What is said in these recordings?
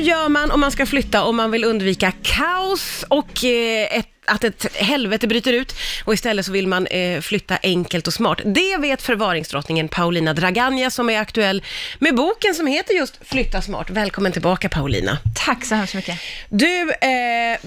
gör man om man ska flytta om man vill undvika kaos och eh, ett att ett helvete bryter ut och istället så vill man eh, flytta enkelt och smart. Det vet förvaringsdrottningen Paulina Draganja som är aktuell med boken som heter just Flytta smart. Välkommen tillbaka Paulina. Tack så hemskt mycket. Du, eh,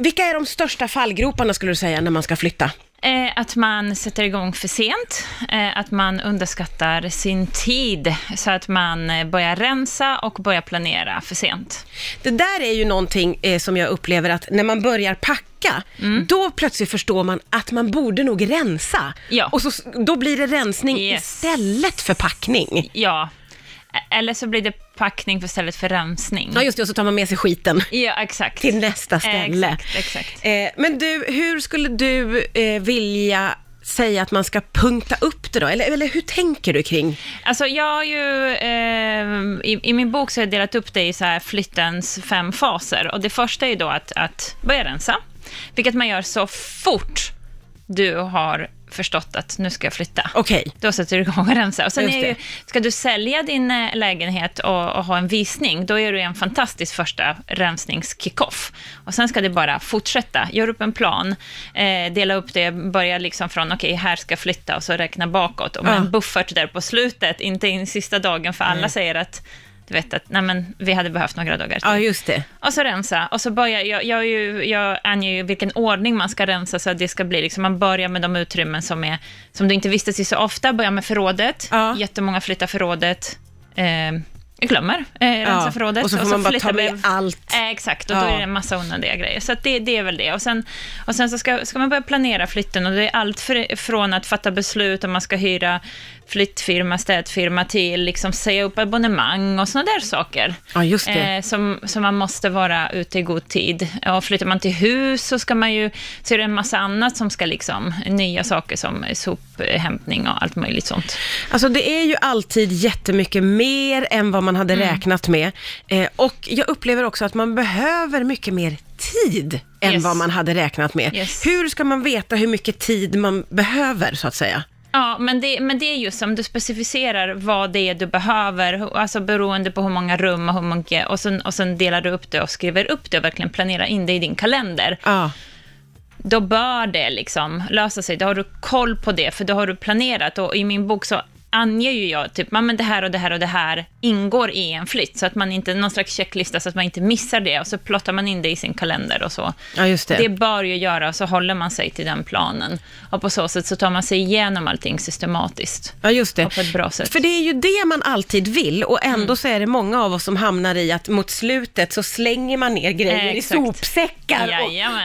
vilka är de största fallgroparna skulle du säga när man ska flytta? Eh, att man sätter igång för sent, eh, att man underskattar sin tid, så att man eh, börjar rensa och börjar planera för sent. Det där är ju någonting eh, som jag upplever att när man börjar packa, då plötsligt förstår man att man borde nog rensa. Ja. Och så, då blir det rensning Yes. istället för packning. Ja, eller så blir det packning för istället för rensning. Ja, just det, och så tar man med sig skiten Ja, exakt. till nästa ställe. Exakt, exakt. Eh, men du, hur skulle du eh, vilja säga att man ska punkta upp det då? Eller, eller hur tänker du kring? Alltså jag har ju, eh, i, i min bok så har jag delat upp det i så här flyttens fem faser. Och det första är ju då att, att börja rensa, vilket man gör så fort du har förstått att nu ska jag flytta. Okej. Då sätter du igång och rensar. Och sen är ju, ska du sälja din eh, lägenhet och, och ha en visning, då är det en fantastisk första rensnings-kickoff. Och sen ska det bara fortsätta. Gör upp en plan, eh, dela upp det, börja liksom från, okej, här ska jag flytta, och så räkna bakåt. Och med Ja. en buffert där på slutet, inte in sista dagen, för alla säger att du vet att nej men, vi hade behövt några dagar till. Ja, just det. Och så rensa. Och så börjar jag, jag, är ju, jag anger ju vilken ordning man ska rensa så att det ska bli, liksom, man börjar med de utrymmen som, är, som du inte vistas i så ofta, börjar med förrådet, Ja. jättemånga flyttar förrådet, eh, glömmer, eh, rensa Ja, förrådet. och så får man bara ta med vi- allt. Eh, exakt, och då Ja. är det en massa onödiga grejer. Så det, det är väl det. Och sen, och sen så ska, ska man börja planera flytten och det är allt för, från att fatta beslut om man ska hyra flyttfirma, städfirma till liksom säga upp abonnemang och sådana där saker. Ja, just det. Eh, som, som man måste vara ute i god tid. Och flyttar man till hus så ska man ju, så är det en massa annat som ska liksom, nya saker som sophämtning och allt möjligt sånt. Alltså det är ju alltid jättemycket mer än vad man hade Mm. räknat med. Eh, och jag upplever också att man behöver mycket mer tid än Yes. vad man hade räknat med. Yes. Hur ska man veta hur mycket tid man behöver, så att säga? Ja, men det, men det är just som du specificerar vad det är du behöver, alltså beroende på hur många rum och hur mycket, och sen, och sen delar du upp det och skriver upp det och verkligen planerar in det i din kalender. Ja, Då bör det liksom lösa sig, då har du koll på det, för då har du planerat. Och i min bok så anger ju jag typ, "Ja, men det här och det här och det här ingår i en flytt, så att man inte, någon slags checklista så att man inte missar det, och så plottar man in det i sin kalender och så. ja just det. Det bör ju göra, så håller man sig till den planen. Och på så sätt så tar man sig igenom allting systematiskt. Ja, just det. Och på ett bra sätt. För det är ju det man alltid vill och ändå Mm. så är det många av oss som hamnar i att mot slutet så slänger man ner grejer Eh, i sopsäckar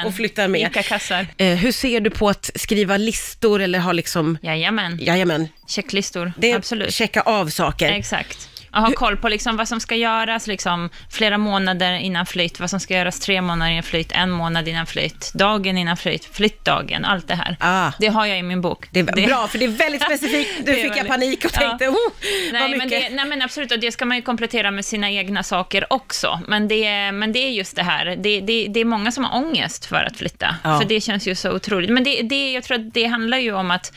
och, och flyttar med. Ica-kassar. Eh, hur ser du på att skriva listor eller ha liksom, Jajamän. jajamän, Checklistor. det är Absolut. checka av saker. Exakt. Och ha koll på liksom vad som ska göras liksom, flera månader innan flytt, vad som ska göras tre månader innan flytt, en månad innan flytt, dagen innan flytt, flyttdagen, allt det här. Ah. Det har jag i min bok. Det är bra, för det är väldigt specifikt. Nu fick jag panik och Ja. tänkte, oh, vad Nej men, mycket. det, nej men absolut, och det ska man ju komplettera med sina egna saker också. Men det, men det är just det här, det, det, det är många som har ångest för att flytta. Ja. För det känns ju så otroligt. Men det, det, jag tror att det handlar ju om att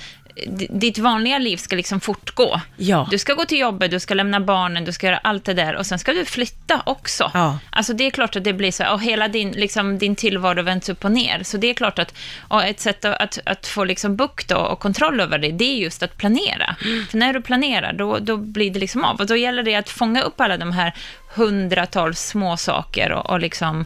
ditt vanliga liv ska liksom fortgå. Ja. Du ska gå till jobbet, du ska lämna barnen, du ska göra allt det där och sen ska du flytta också. Ja. Alltså det är klart att det blir så, och hela din, liksom, din tillvaro vänds upp och ner. Så det är klart att och ett sätt att, att, att få liksom bukt och, kontroll över det, det är just att planera. För när du planerar, då, då blir det liksom av. Och då gäller det att fånga upp alla de här hundratals små saker och, och liksom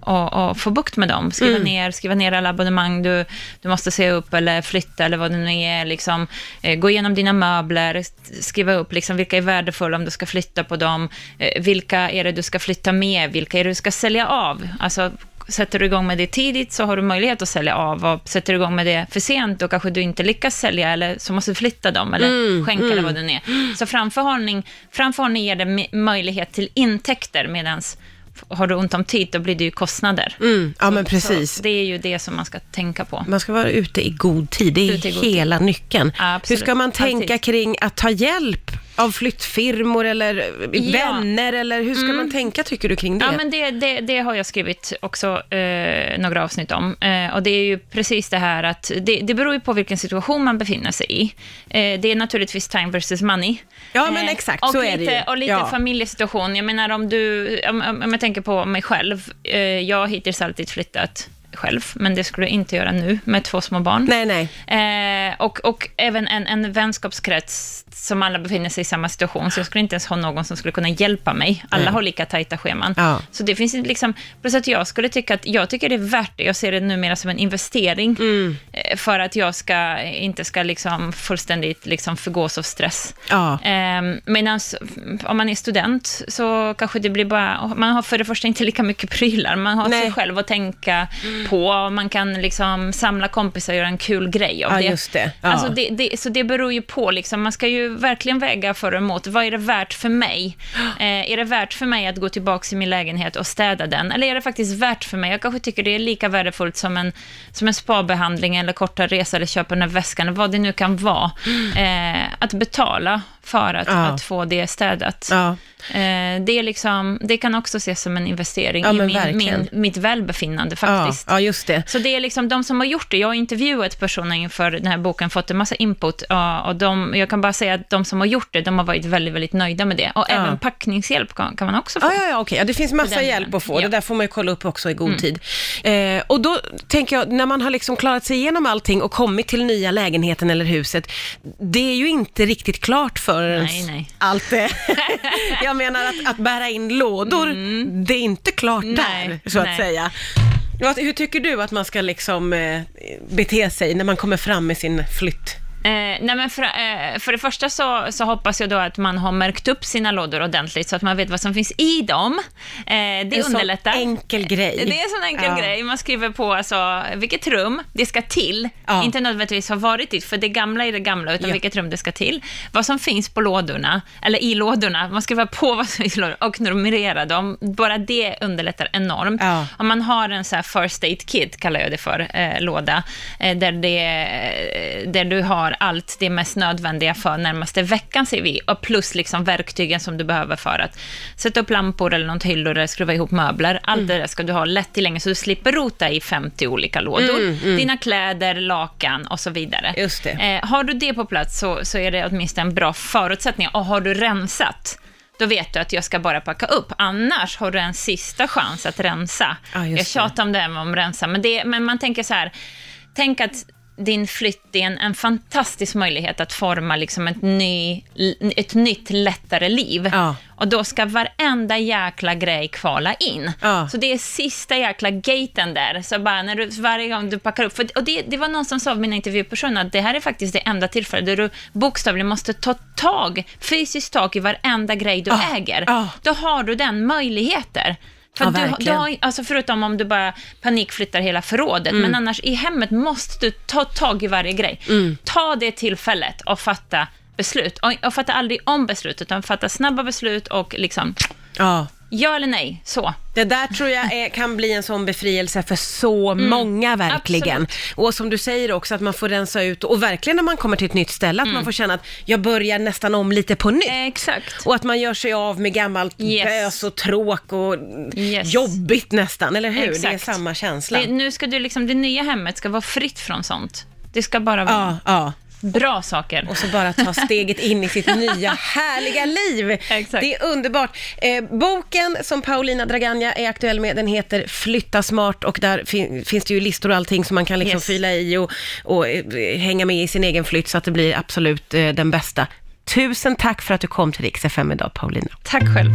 och, och få bukt med dem. Skriva, ner, skriva ner alla abonnemang du, du måste se upp eller flytta eller vad det nu är. Liksom, eh, gå igenom dina möbler, skriva upp liksom, vilka är värdefulla om du ska flytta på dem. Eh, vilka är det du ska flytta med? Vilka är det du ska sälja av? Alltså, sätter du igång med det tidigt så har du möjlighet att sälja av. Och sätter du igång med det för sent då kanske du inte lyckas sälja eller så måste du flytta dem eller skänka eller vad det nu är. Så framförhållning, framförhållning ger det m- möjlighet till intäkter medans har du ont om tid, då blir det ju kostnader. Mm, ja, men Så precis. det är ju det som man ska tänka på. Man ska vara ute i god tid, det är god tid. hela nyckeln. Absolut, Hur ska man tänka alltid. kring att ta hjälp av flyttfirmor eller Ja. vänner eller hur ska man tänka tycker du kring det? Ja, men det, det, det har jag skrivit också eh, några avsnitt om. Eh, och det är ju precis det här att det, det beror ju på vilken situation man befinner sig i. Eh, det är naturligtvis time versus money. Ja, men exakt, och så lite, är det ju. Och lite Ja. familjesituation. Jag menar om du, om, om om jag tänker på mig själv. Eh, jag har hittills alltid flyttat själv, men det skulle jag inte göra nu med två små barn. Nej, nej. Eh, och, och även en, en vänskapskrets som alla befinner sig i samma situation, så jag skulle inte ens ha någon som skulle kunna hjälpa mig. Alla Nej. har lika tajta scheman. Ja. Så det finns liksom, plus att jag skulle tycka att, jag tycker det är värt det, jag ser det numera som en investering, Mm. För att jag ska, inte ska liksom fullständigt liksom förgås av stress. Ja. Eh, Medan om man är student så kanske det blir bara, man har för det första inte lika mycket prylar, man har Nej. sig själv att tänka på, och man kan liksom samla kompisar och göra en kul grej av Ja, det. just det. Ja. Alltså det, det. Så det beror ju på, liksom. man ska ju verkligen väga för och emot. Vad är det värt för mig? Eh, är det värt för mig att gå tillbaka till min lägenhet och städa den? Eller är det faktiskt värt för mig? Jag kanske tycker det är lika värdefullt som en, som en spabehandling eller korta resa eller köpa den här väskan, vad det nu kan vara. Eh, att betala för att, Ja. att få det städat. Ja. Eh, det, är liksom, det kan också ses som en investering Ja, i min, min, mitt välbefinnande Ja, faktiskt. ja, just det. Så det är liksom de som har gjort det. Jag har intervjuat personer inför den här boken, fått en massa input. ja, Och de, jag kan bara säga att de som har gjort det, de har varit väldigt, väldigt nöjda med det. Och Ja. även packningshjälp kan, kan man också få. Ja, ja, ja, okej. Ja, det finns massa hjälp att få. Ja. Mm. Det där får man ju kolla upp också i god tid. Eh, och då tänker jag, när man har liksom klarat sig igenom allting och kommit till nya lägenheten eller huset, det är ju inte riktigt klart förrän Nej, nej. allt det. jag menar att, att bära in lådor, det är inte klart Nej, där, så att nej. säga. Vad- Hur tycker du att man ska liksom eh, bete sig när man kommer fram med sin flytt? Eh, nej men för, eh, för det första så, så hoppas jag då att man har märkt upp sina lådor ordentligt så att man vet vad som finns i dem. Eh, det En sån underlättar. enkel grej. Det är en sån enkel Ja. grej. Man skriver på alltså, vilket rum det ska till. Ja. Inte nödvändigtvis har varit dit, för det gamla är det gamla, utan Ja. vilket rum det ska till. Vad som finns på lådorna, eller i lådorna. Man skriver på vad som finns i lådorna och numrera dem. Bara det underlättar enormt. Ja. Om man har en så här first aid kit, kallar jag det för, eh, låda, eh, där, det, där du har allt det mest nödvändiga för närmaste veckan, ser vi, och plus liksom verktygen som du behöver för att sätta upp lampor eller något hyllor eller skruva ihop möbler. Allt det där ska du ha lätt tillgängligt, så du slipper rota i 50 olika lådor. Dina kläder, lakan och så vidare. Just det. Eh, har du det på plats så, så är det åtminstone en bra förutsättning. Och har du rensat, då vet du att jag ska bara packa upp. Annars har du en sista chans att rensa. Just jag tjatar om det här med att rensa, men, det, men man tänker så här, tänk att din flytt är en, en fantastisk möjlighet att forma liksom ett, ny, ett nytt, lättare liv. Ja. Och då ska varenda jäkla grej kvala in. Ja. Så det är sista jäkla gaten där. Så bara när du, varje gång du packar upp, för, och det, det var någon som sa mina intervjupersoner att det här är faktiskt det enda tillfället där du bokstavligen måste ta tag, fysiskt tag i varenda grej du Ja. äger. Då har du den möjligheter. För Ja, du, du har, alltså förutom om du bara panikflyttar hela förrådet, Mm. men annars i hemmet måste du ta tag i varje grej. Mm. Ta det tillfället och fatta beslut. Och, och fatta aldrig om beslut, utan fatta snabba beslut och liksom, Ja. Ja eller nej, så. Det där tror jag är, kan bli en sån befrielse för så många verkligen. Mm. absolut. Och som du säger också att man får rensa ut och verkligen när man kommer till ett nytt ställe att Mm. man får känna att jag börjar nästan om lite på nytt. Exakt. Och att man gör sig av med gammalt Yes. bös och tråk och Yes. jobbigt nästan, eller hur? Det är Exakt. samma känsla. Det, nu ska du liksom, det nya hemmet ska vara fritt från sånt. Det ska bara vara Ja, ja. Bra saker. Och så bara ta steget in i sitt nya härliga liv. Exakt. Det är underbart. Eh, boken som Paulina Draganja är aktuell med, den heter Flytta smart och där fin- finns det ju listor och allting som man kan liksom Yes. fylla i och, och eh, hänga med i sin egen flytt så att det blir absolut eh, den bästa. Tusen tack för att du kom till Rix FM idag, Paulina. Tack själv.